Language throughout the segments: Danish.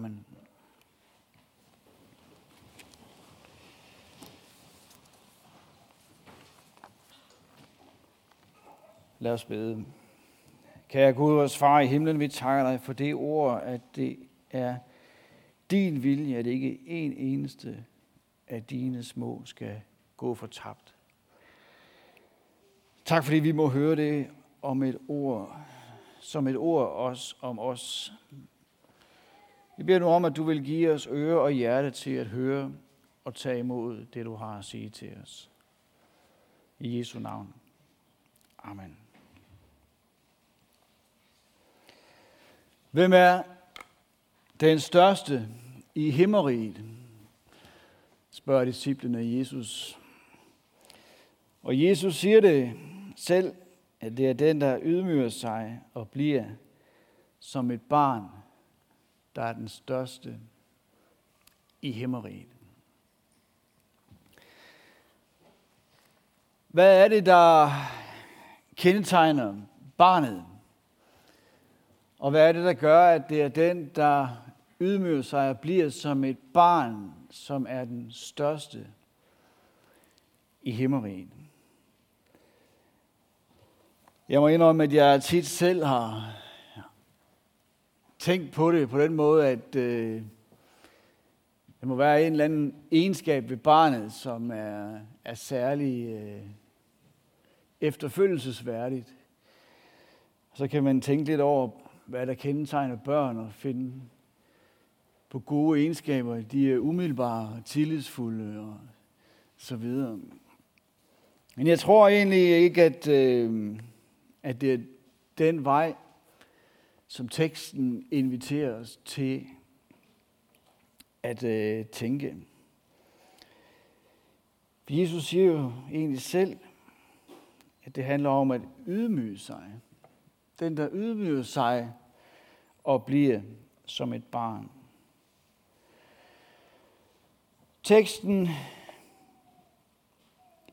Amen. Lad os bede. Kære Gud, vores far i himlen, vi takker dig for det ord, at det er din vilje, at ikke en eneste af dine små skal gå fortabt. Tak fordi vi må høre det om et ord, som et ord os om os. Vi beder nu om, at du vil give os øre og hjerte til at høre og tage imod det, du har at sige til os. I Jesu navn. Amen. Hvem er den største i himmeriget? spørger disciplene af Jesus. Og Jesus siger det selv, at det er den, der ydmyger sig og bliver som et barn, der er den største i himmeriget. Hvad er det, der kendetegner barnet? Og hvad er det, der gør, at det er den, der ydmyger sig og bliver som et barn, som er den største i himmeriget? Jeg må indrømme, at jeg tit selv har tænkt på det på den måde, at øh, der må være en eller anden egenskab ved barnet, som er, er særlig øh, efterfølgelsesværdigt. Så kan man tænke lidt over, hvad der kendetegner børn og finde på gode egenskaber. De er umiddelbare, tillidsfulde og så videre. Men jeg tror egentlig ikke, at, øh, at det er den vej, som teksten inviterer os til at øh, tænke. Jesus siger jo egentlig selv, at det handler om at ydmyge sig. Den, der ydmyger sig og bliver som et barn. Teksten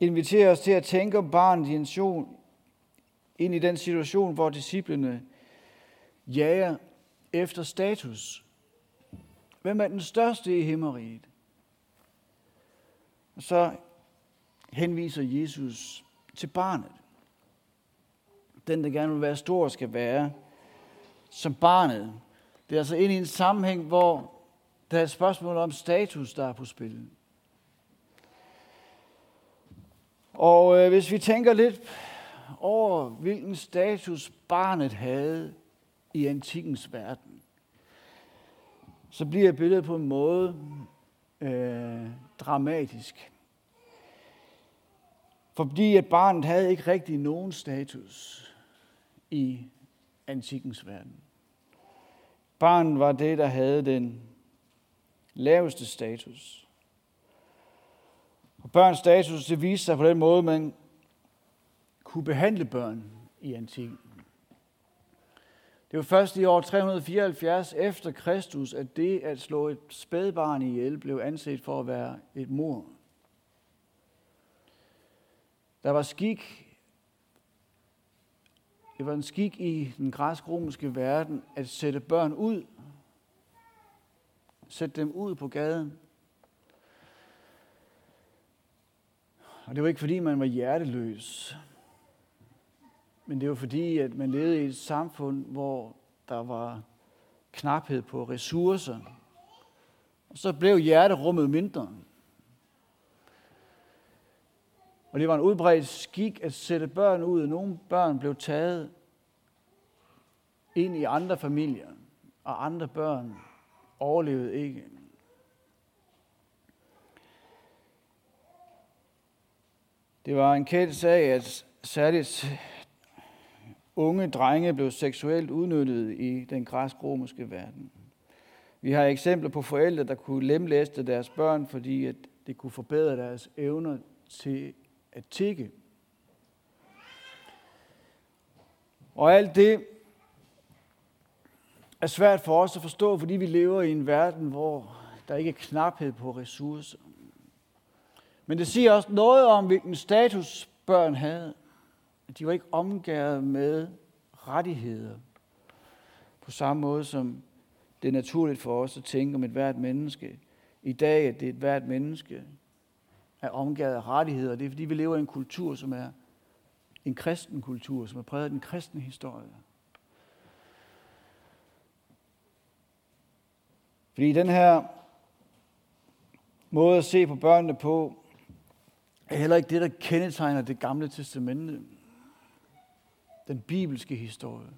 inviterer os til at tænke om barnets ind i den situation, hvor disciplene jager efter status. Hvem er den største i himmeriget? Og så henviser Jesus til barnet. Den, der gerne vil være stor, skal være som barnet. Det er altså ind i en sammenhæng, hvor der er et spørgsmål om status, der er på spil. Og øh, hvis vi tænker lidt over, hvilken status barnet havde i antikkens verden, så bliver billedet på en måde øh, dramatisk. Fordi at barnet havde ikke rigtig nogen status i antikkens verden. Barnet var det, der havde den laveste status. Og børns status, det viste sig på den måde, man kunne behandle børn i antikken. Det var først i år 374 efter Kristus, at det at slå et spædbarn ihjel blev anset for at være et mor. Der var skik, det var en skik i den græsk-romerske verden at sætte børn ud. Sætte dem ud på gaden. Og det var ikke fordi, man var hjerteløs. Men det var fordi, at man levede i et samfund, hvor der var knaphed på ressourcer. Og så blev hjerterummet mindre. Og det var en udbredt skik at sætte børn ud. Nogle børn blev taget ind i andre familier, og andre børn overlevede ikke. Det var en kendt sag, at særligt unge drenge blev seksuelt udnyttet i den græsk-romerske verden. Vi har eksempler på forældre, der kunne lemlæste deres børn, fordi at det kunne forbedre deres evner til at tikke. Og alt det er svært for os at forstå, fordi vi lever i en verden, hvor der ikke er knaphed på ressourcer. Men det siger også noget om, hvilken status børn havde. De var ikke omgået med rettigheder på samme måde som det er naturligt for os at tænke om et hvert menneske. I dag, at det er et hvert menneske er omgivet af rettigheder. Det er fordi, vi lever i en kultur, som er en kristen kultur, som er præget af den kristne historie. Fordi den her måde at se på børnene på, er heller ikke det, der kendetegner det gamle testamente. Den bibelske historie.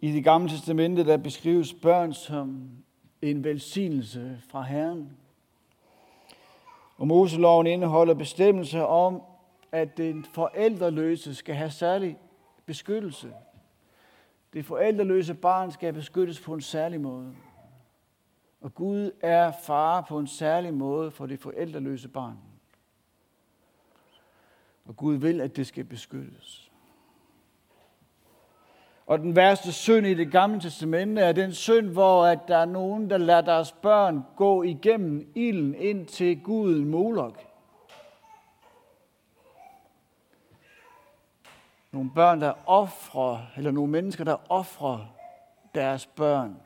I det gamle testamente, der beskrives børn som en velsignelse fra Herren. Og Moseloven indeholder bestemmelser om, at den forældreløse skal have særlig beskyttelse. Det forældreløse barn skal beskyttes på en særlig måde. Og Gud er far på en særlig måde for det forældreløse barn. Og Gud vil, at det skal beskyttes. Og den værste synd i det gamle testamente er den synd, hvor at der er nogen, der lader deres børn gå igennem ilden ind til guden Molok. Nogle børn, der offrer, eller nogle mennesker, der offrer deres børn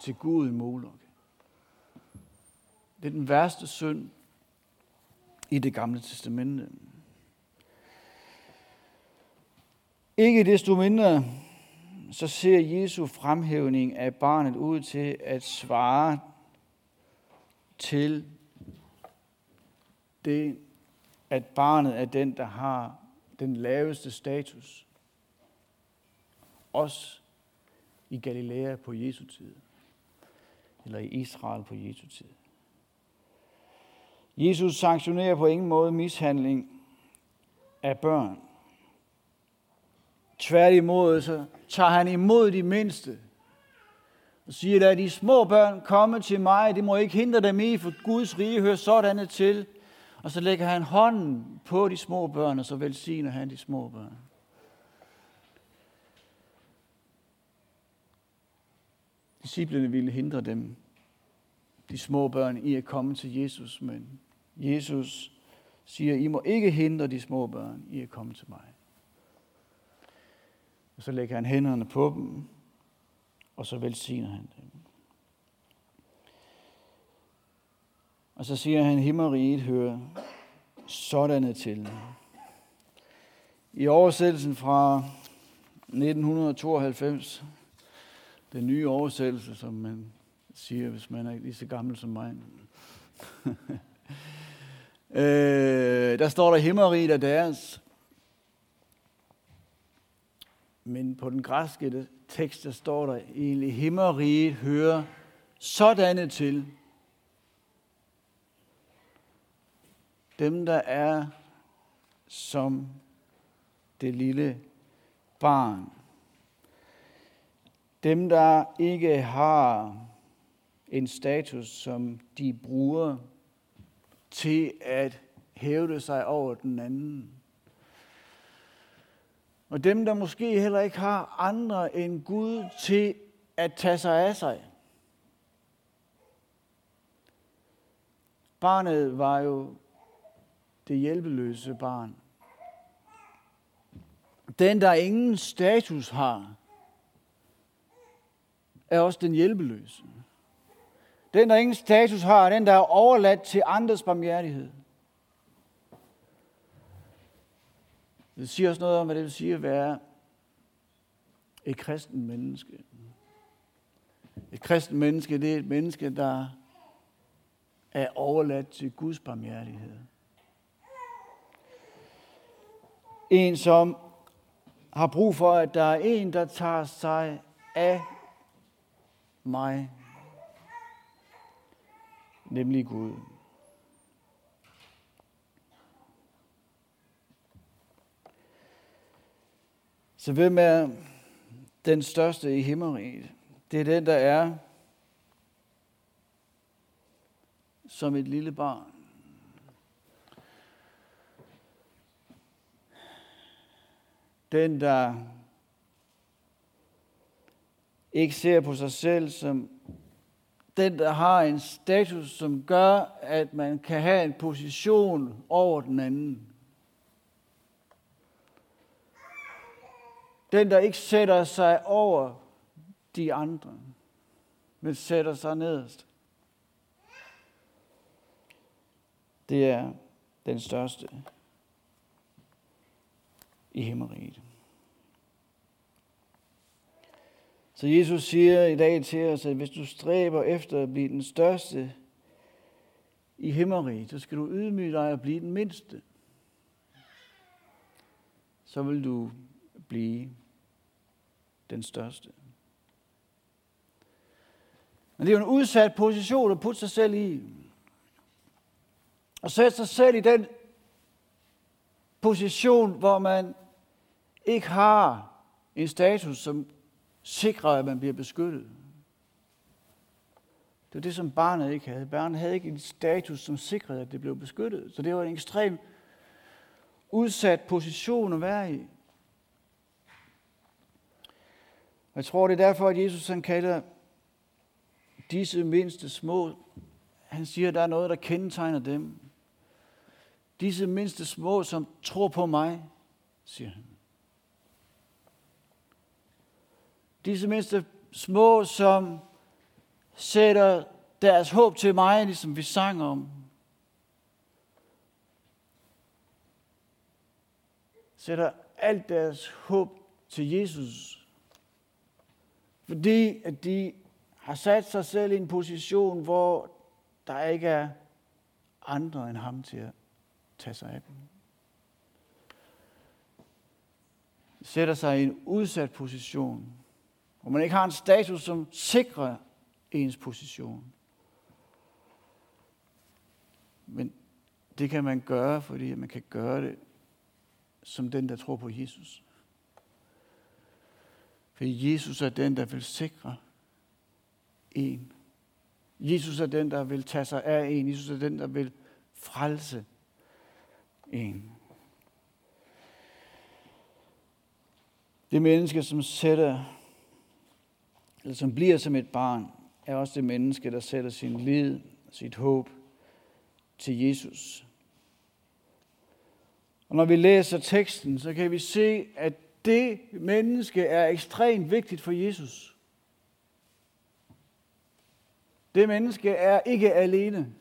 til guden Molok. Det er den værste synd i det gamle testamente. Ikke desto mindre, så ser Jesu fremhævning af barnet ud til at svare til det, at barnet er den, der har den laveste status. Også i Galilea på Jesu tid. Eller i Israel på Jesu tid. Jesus sanktionerer på ingen måde mishandling af børn. Tværtimod så tager han imod de mindste og siger, at de små børn komme til mig, det må ikke hindre dem i, for Guds rige hører sådan til. Og så lægger han hånden på de små børn, og så velsigner han de små børn. Disciplerne ville hindre dem, de små børn, i at komme til Jesus, men Jesus siger, I må ikke hindre de små børn i at komme til mig. Og så lægger han hænderne på dem, og så velsigner han dem. Og så siger han, himmeriget hører sådanne til. I oversættelsen fra 1992, den nye oversættelse, som man siger, hvis man er lige så gammel som mig, øh, der står der himmeriget er deres. Men på den græske tekst, der står der egentlig, himmeriget hører sådanne til. Dem, der er som det lille barn. Dem, der ikke har en status, som de bruger til at hævde sig over den anden. Og dem, der måske heller ikke har andre end Gud til at tage sig af sig. Barnet var jo det hjælpeløse barn. Den, der ingen status har, er også den hjælpeløse. Den, der ingen status har, er den, der er overladt til andres barmhjertighed. Det siger også noget om, hvad det vil sige at være et kristen menneske. Et kristen menneske, det er et menneske, der er overladt til Guds barmhjertighed. En, som har brug for, at der er en, der tager sig af mig, nemlig Gud. Så hvem er den største i himmeriget? Det er den, der er som et lille barn. Den, der ikke ser på sig selv som den, der har en status, som gør, at man kan have en position over den anden. Den, der ikke sætter sig over de andre, men sætter sig nederst. Det er den største i himmeriget. Så Jesus siger i dag til os, at hvis du stræber efter at blive den største i himmeriget, så skal du ydmyge dig og blive den mindste. Så vil du blive den største. Men det er jo en udsat position at putte sig selv i. Og sætte sig selv i den position, hvor man ikke har en status, som sikrer, at man bliver beskyttet. Det var det, som barnet ikke havde. Barnet havde ikke en status, som sikrede, at det blev beskyttet. Så det var en ekstrem udsat position at være i. Og jeg tror, det er derfor, at Jesus han kalder disse mindste små, han siger, at der er noget, der kendetegner dem. Disse mindste små, som tror på mig, siger han. Disse mindste små, som sætter deres håb til mig, ligesom vi sang om. Sætter alt deres håb til Jesus. Fordi at de har sat sig selv i en position, hvor der ikke er andre end ham til at tage sig af dem. Sætter sig i en udsat position, hvor man ikke har en status, som sikrer ens position. Men det kan man gøre, fordi man kan gøre det som den, der tror på Jesus. For Jesus er den, der vil sikre en. Jesus er den, der vil tage sig af en. Jesus er den, der vil frelse en. Det menneske, som sætter, eller som bliver som et barn, er også det menneske, der sætter sin lid, sit håb til Jesus. Og når vi læser teksten, så kan vi se, at det menneske er ekstremt vigtigt for Jesus. Det menneske er ikke alene.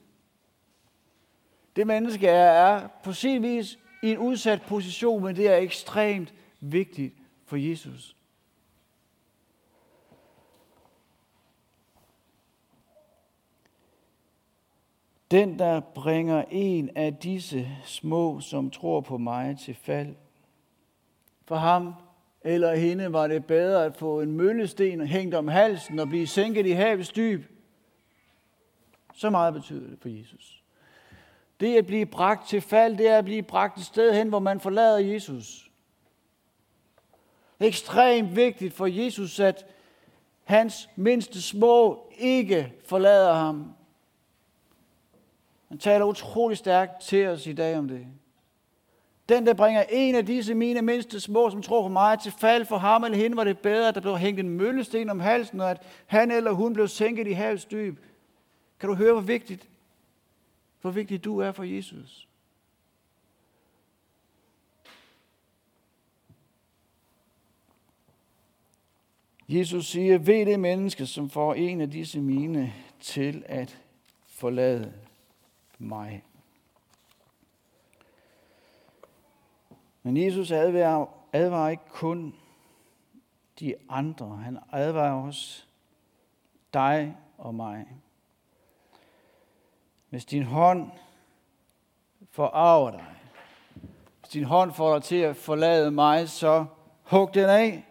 Det menneske er, er på sin vis i en udsat position, men det er ekstremt vigtigt for Jesus. Den, der bringer en af disse små, som tror på mig, til fald. For ham eller hende var det bedre at få en møllesten hængt om halsen og blive sænket i havets dyb. Så meget betyder det for Jesus. Det at blive bragt til fald, det er at blive bragt et sted hen, hvor man forlader Jesus. Ekstremt vigtigt for Jesus, at hans mindste små ikke forlader ham. Han taler utrolig stærkt til os i dag om det. Den, der bringer en af disse mine mindste små, som tror på mig, til fald for ham eller hende, var det bedre, at der blev hængt en møllesten om halsen, og at han eller hun blev sænket i havets dyb. Kan du høre, hvor vigtigt, hvor vigtigt du er for Jesus? Jesus siger, ved det menneske, som får en af disse mine til at forlade mig. Men Jesus advarer, advarer ikke kun de andre. Han advarer også dig og mig. Hvis din hånd forarver dig, hvis din hånd får dig til at forlade mig, så hug den af.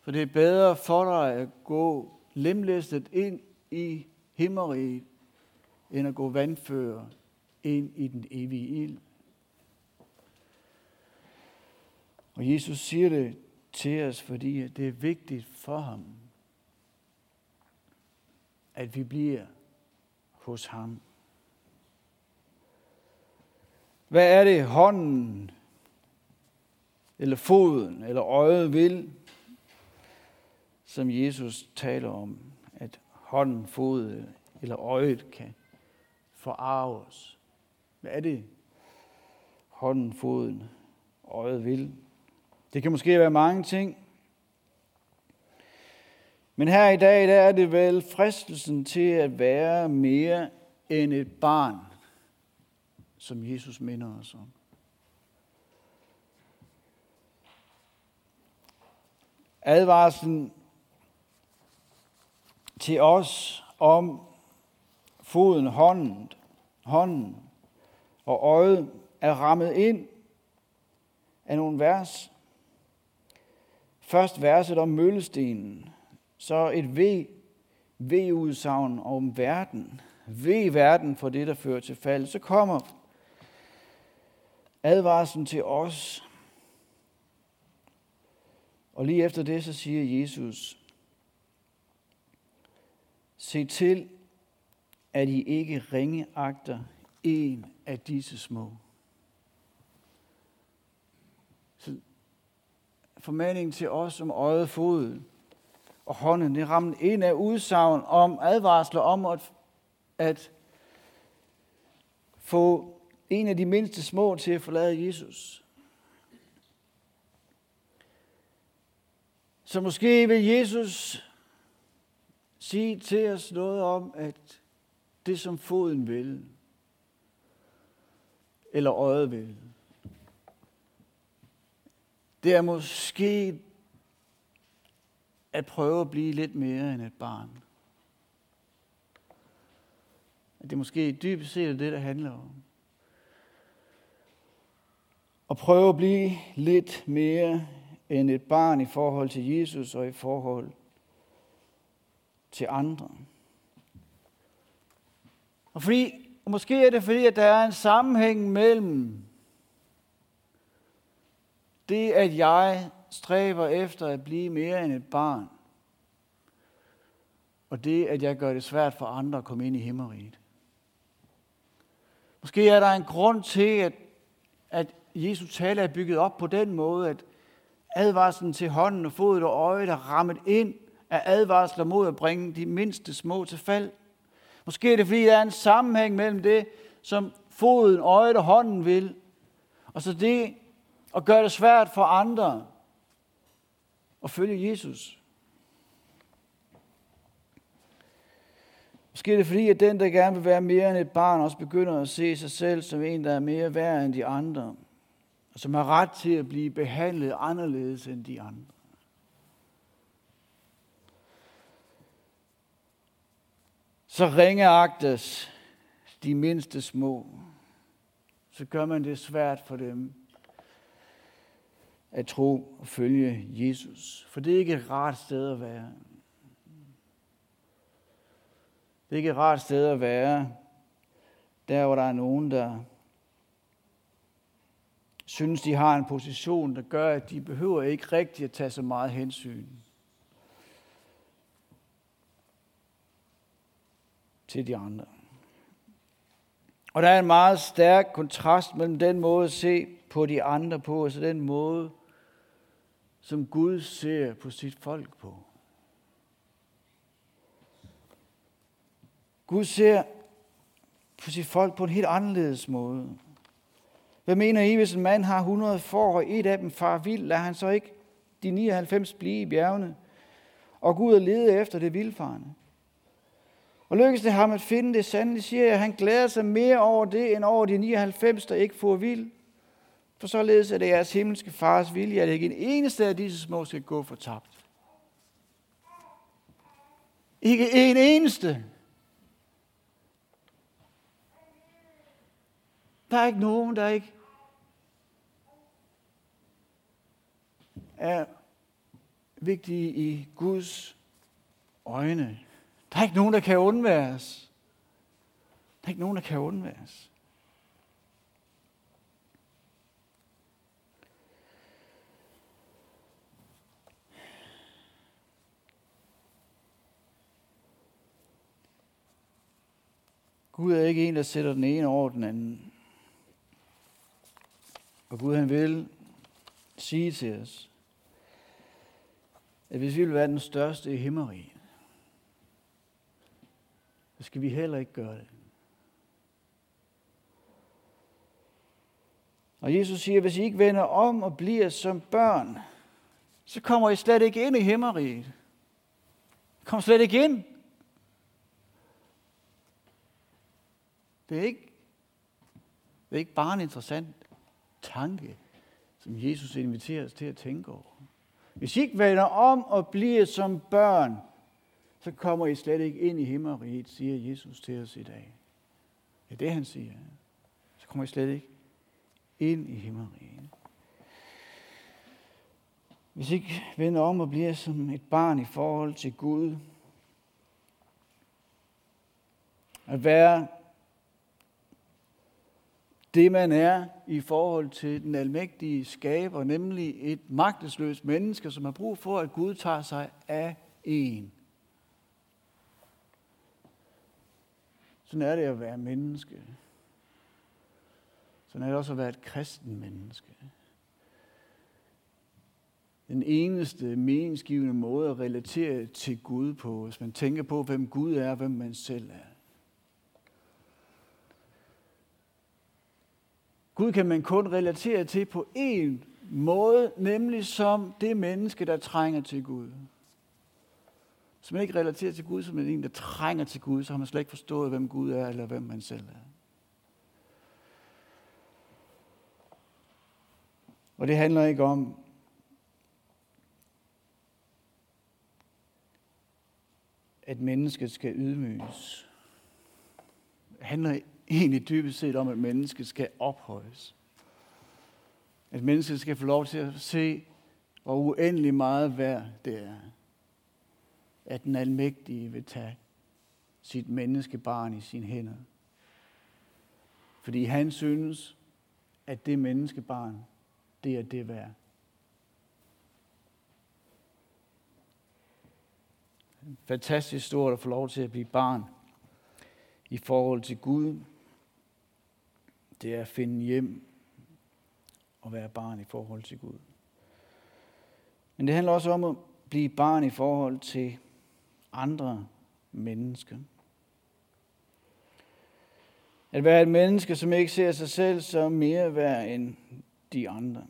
For det er bedre for dig at gå lemlæstet ind i himmeriget, end at gå vandfører ind i den evige ild. Og Jesus siger det til os, fordi det er vigtigt for ham, at vi bliver hos ham. Hvad er det hånden, eller foden, eller øjet vil, som Jesus taler om, at hånden, foden eller øjet kan forarve os? Hvad er det, hånden, foden, øjet vil? Det kan måske være mange ting. Men her i dag, der er det vel fristelsen til at være mere end et barn, som Jesus minder os om. Advarslen til os om foden, hånden, hånden og øjet er rammet ind af nogle vers. Først verset om møllestenen, så et V, V-udsagn om verden. V verden for det, der fører til fald. Så kommer advarslen til os. Og lige efter det, så siger Jesus, se til, at I ikke ringeagter en af disse små. Formaningen til os om øjet, foden og hånden, det rammer en af udsagn om advarsler om at, at få en af de mindste små til at forlade Jesus. Så måske vil Jesus sige til os noget om, at det som foden vil, eller øjet vil, det er måske at prøve at blive lidt mere end et barn. At det måske dybest set er det, der handler om. At prøve at blive lidt mere end et barn i forhold til Jesus og i forhold til andre. Og fordi, og måske er det fordi, at der er en sammenhæng mellem det, at jeg stræber efter at blive mere end et barn, og det, at jeg gør det svært for andre at komme ind i himmeriget. Måske er der en grund til, at, at Jesus tale er bygget op på den måde, at advarslen til hånden og fodet og øjet er rammet ind af advarsler mod at bringe de mindste små til fald. Måske er det, fordi der er en sammenhæng mellem det, som foden, øjet og hånden vil, og så det og gøre det svært for andre at følge Jesus. Måske er det fordi, at den, der gerne vil være mere end et barn, også begynder at se sig selv som en, der er mere værd end de andre, og som har ret til at blive behandlet anderledes end de andre. Så ringeagtes de mindste små, så gør man det svært for dem at tro og følge Jesus. For det er ikke et rart sted at være. Det er ikke et rart sted at være, der hvor der er nogen, der synes, de har en position, der gør, at de behøver ikke rigtig at tage så meget hensyn til de andre. Og der er en meget stærk kontrast mellem den måde at se på de andre på, altså den måde, som Gud ser på sit folk på. Gud ser på sit folk på en helt anderledes måde. Hvad mener I, hvis en mand har 100 får, og et af dem far vild, lader han så ikke de 99 blive i bjergene, og gå ud og lede efter det vildfarende? Og lykkes det ham at finde det sandelig, siger jeg, at han glæder sig mere over det, end over de 99, der ikke får vild. For således er det jeres himmelske fars vilje, at ikke en eneste af disse små skal gå fortabt. Ikke en eneste. Der er ikke nogen, der ikke er vigtige i Guds øjne. Der er ikke nogen, der kan undværes. Der er ikke nogen, der kan undværes. Gud er ikke en, der sætter den ene over den anden. Og Gud han vil sige til os, at hvis vi vil være den største i himmeriget, så skal vi heller ikke gøre det. Og Jesus siger, hvis I ikke vender om og bliver som børn, så kommer I slet ikke ind i himmeriget. Kom slet ikke ind. Det er ikke, det er ikke bare en interessant tanke, som Jesus inviterer os til at tænke over. Hvis I ikke vender om og bliver som børn, så kommer I slet ikke ind i himmeriget, siger Jesus til os i dag. Det er det, han siger. Så kommer I slet ikke ind i himmeriget. Hvis I ikke vender om og bliver som et barn i forhold til Gud, at være det, man er i forhold til den almægtige skaber, nemlig et magtesløst menneske, som har brug for, at Gud tager sig af en. Sådan er det at være menneske. Sådan er det også at være et kristen menneske. Den eneste meningsgivende måde at relatere til Gud på, hvis man tænker på, hvem Gud er og hvem man selv er. Gud kan man kun relatere til på én måde, nemlig som det menneske, der trænger til Gud. Hvis man ikke relaterer til Gud som en, der trænger til Gud, så har man slet ikke forstået, hvem Gud er, eller hvem man selv er. Og det handler ikke om, at mennesket skal ydmyges. Det handler egentlig dybest set om, at mennesket skal ophøjes. At mennesket skal få lov til at se, hvor uendelig meget værd det er. At den almægtige vil tage sit menneskebarn i sine hænder. Fordi han synes, at det menneskebarn, det er det værd. Fantastisk stort at få lov til at blive barn i forhold til Gud, det er at finde hjem og være barn i forhold til Gud. Men det handler også om at blive barn i forhold til andre mennesker. At være et menneske, som ikke ser sig selv som mere værd end de andre.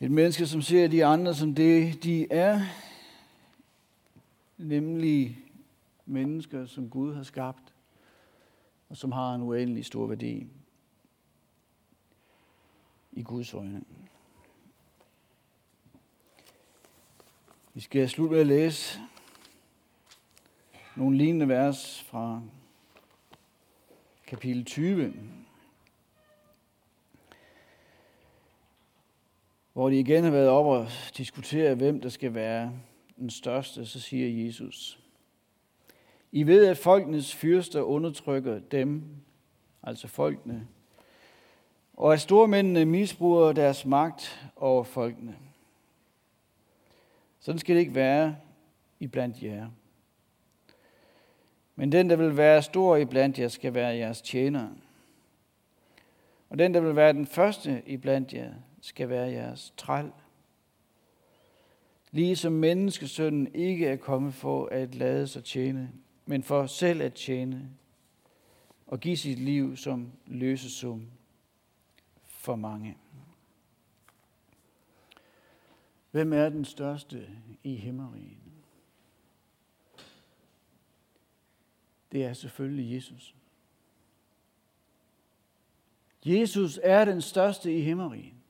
Et menneske, som ser de andre som det, de er, nemlig mennesker, som Gud har skabt, og som har en uendelig stor værdi i Guds øjne. Vi skal slutte med at læse nogle lignende vers fra kapitel 20, hvor de igen har været op og diskutere, hvem der skal være den største, så siger Jesus, i ved, at folkenes fyrster undertrykker dem, altså folkene, og at stormændene misbruger deres magt over folkene. Sådan skal det ikke være i blandt jer. Men den, der vil være stor i blandt jer, skal være jeres tjener. Og den, der vil være den første i blandt jer, skal være jeres træl. Ligesom menneskesønnen ikke er kommet for at lade sig tjene, men for selv at tjene og give sit liv som løsesum for mange. Hvem er den største i himmerigen? Det er selvfølgelig Jesus. Jesus er den største i himmerigen.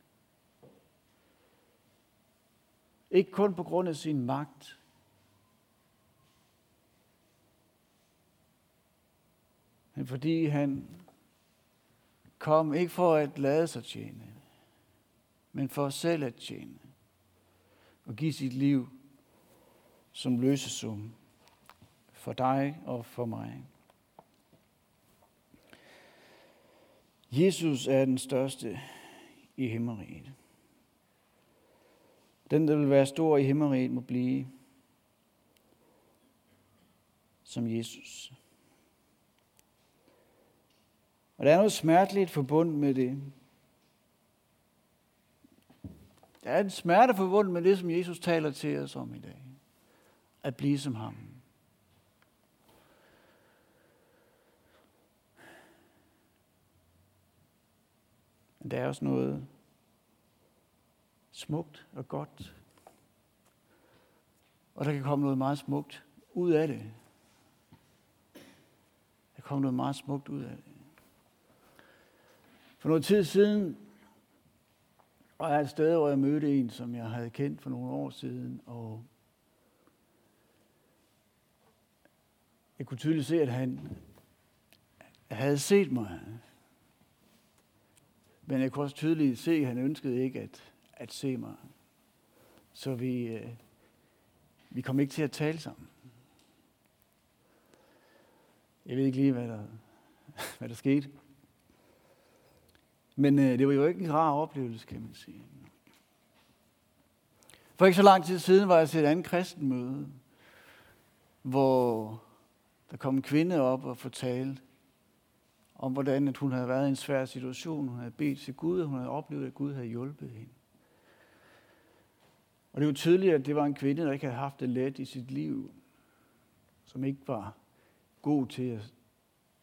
Ikke kun på grund af sin magt, men fordi han kom ikke for at lade sig tjene, men for selv at tjene og give sit liv som løsesum for dig og for mig. Jesus er den største i himmeriget. Den, der vil være stor i himmeriget, må blive som Jesus. Og der er noget smerteligt forbundet med det. Der er en smerte forbundet med det, som Jesus taler til os om i dag. At blive som ham. Men der er også noget smukt og godt Og der kan komme noget meget smukt ud af det. Der kommer noget meget smukt ud af det. For noget tid siden var jeg et sted, hvor jeg mødte en, som jeg havde kendt for nogle år siden, og jeg kunne tydeligt se, at han havde set mig. Men jeg kunne også tydeligt se, at han ønskede ikke at, at se mig. Så vi, øh, vi kom ikke til at tale sammen. Jeg ved ikke lige, hvad der, hvad der skete. Men øh, det var jo ikke en rar oplevelse, kan man sige. For ikke så lang tid siden var jeg til et andet kristenmøde, hvor der kom en kvinde op og fortalte om, hvordan at hun havde været i en svær situation. Hun havde bedt til Gud, og hun havde oplevet, at Gud havde hjulpet hende. Og det var tydeligt, at det var en kvinde, der ikke havde haft det let i sit liv, som ikke var god til at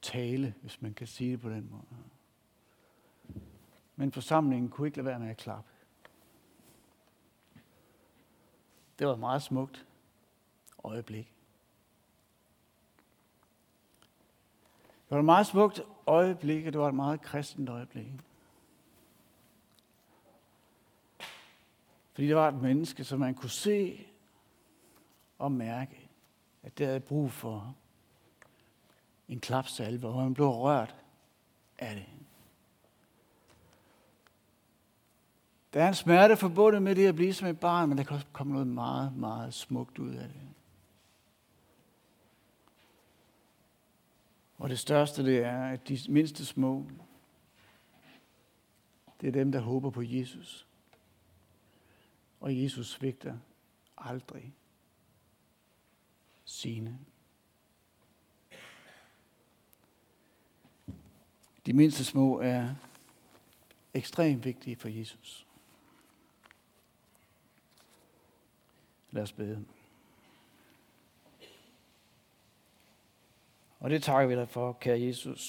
tale, hvis man kan sige det på den måde. Men forsamlingen kunne ikke lade være med at klappe. Det var et meget smukt øjeblik. Det var et meget smukt øjeblik, og det var et meget kristent øjeblik. Fordi det var et menneske, som man kunne se og mærke, at det havde brug for en klapsalve, og man blev rørt af det. Der er en smerte forbundet med det at blive som et barn, men der kan også komme noget meget, meget smukt ud af det. Og det største det er, at de mindste små, det er dem, der håber på Jesus. Og Jesus svigter aldrig sine. De mindste små er ekstremt vigtige for Jesus. Lad os bede. Og det takker vi dig for, kære Jesus.